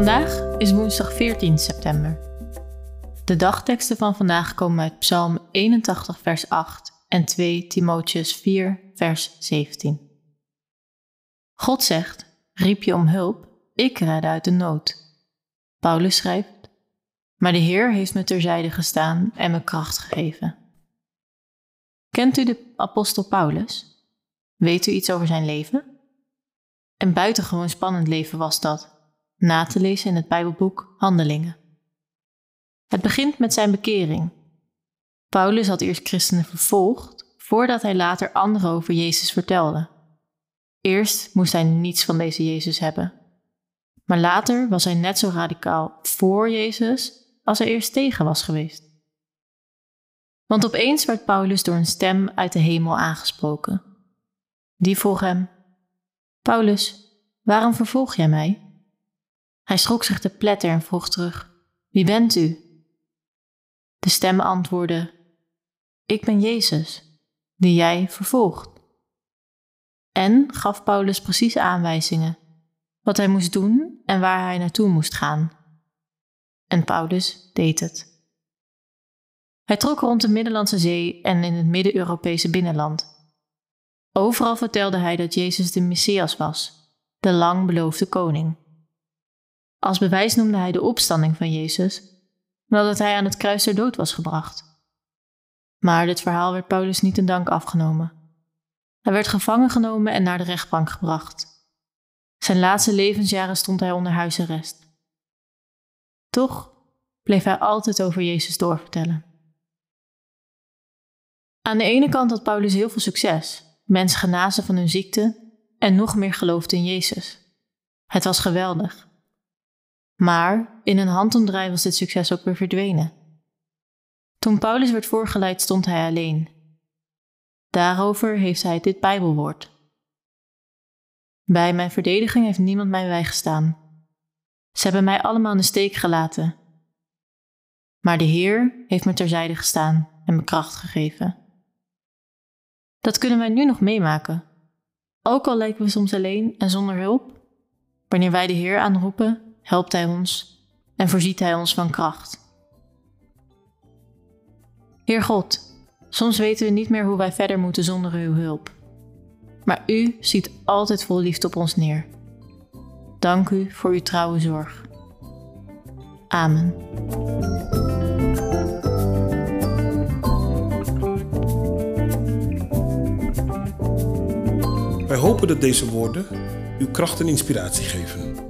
Vandaag is woensdag 14 september. De dagteksten van vandaag komen uit Psalm 81, vers 8 en 2 Timotheus 4, vers 17. God zegt: Riep je om hulp, ik redde uit de nood. Paulus schrijft: Maar de Heer heeft me terzijde gestaan en me kracht gegeven. Kent u de apostel Paulus? Weet u iets over zijn leven? Een buitengewoon spannend leven was dat na te lezen in het Bijbelboek Handelingen. Het begint met zijn bekering. Paulus had eerst christenen vervolgd voordat hij later anderen over Jezus vertelde. Eerst moest hij niets van deze Jezus hebben. Maar later was hij net zo radicaal voor Jezus als hij eerst tegen was geweest. Want opeens werd Paulus door een stem uit de hemel aangesproken. Die vroeg hem: Paulus, waarom vervolg jij mij? Hij schrok zich te pletter en vroeg terug: Wie bent u? De stem antwoordde: Ik ben Jezus, die jij vervolgt. En gaf Paulus precieze aanwijzingen, wat hij moest doen en waar hij naartoe moest gaan. En Paulus deed het. Hij trok rond de Middellandse Zee en in het Midden-Europese binnenland. Overal vertelde hij dat Jezus de Messias was, de lang beloofde koning. Als bewijs noemde hij de opstanding van Jezus, nadat hij aan het kruis ter dood was gebracht. Maar dit verhaal werd Paulus niet in dank afgenomen. Hij werd gevangen genomen en naar de rechtbank gebracht. Zijn laatste levensjaren stond hij onder huisarrest. Toch bleef hij altijd over Jezus doorvertellen. Aan de ene kant had Paulus heel veel succes, mensen genazen van hun ziekte en nog meer geloofde in Jezus. Het was geweldig. Maar in een handomdraai was dit succes ook weer verdwenen. Toen Paulus werd voorgeleid, stond hij alleen. Daarover heeft hij dit Bijbelwoord. Bij mijn verdediging heeft niemand mij bijgestaan. Ze hebben mij allemaal in de steek gelaten. Maar de Heer heeft me terzijde gestaan en me kracht gegeven. Dat kunnen wij nu nog meemaken. Ook al lijken we soms alleen en zonder hulp, wanneer wij de Heer aanroepen, helpt Hij ons en voorziet Hij ons van kracht. Heer God, soms weten we niet meer hoe wij verder moeten zonder uw hulp. Maar u ziet altijd vol liefde op ons neer. Dank u voor uw trouwe zorg. Amen. Wij hopen dat deze woorden uw kracht en inspiratie geven.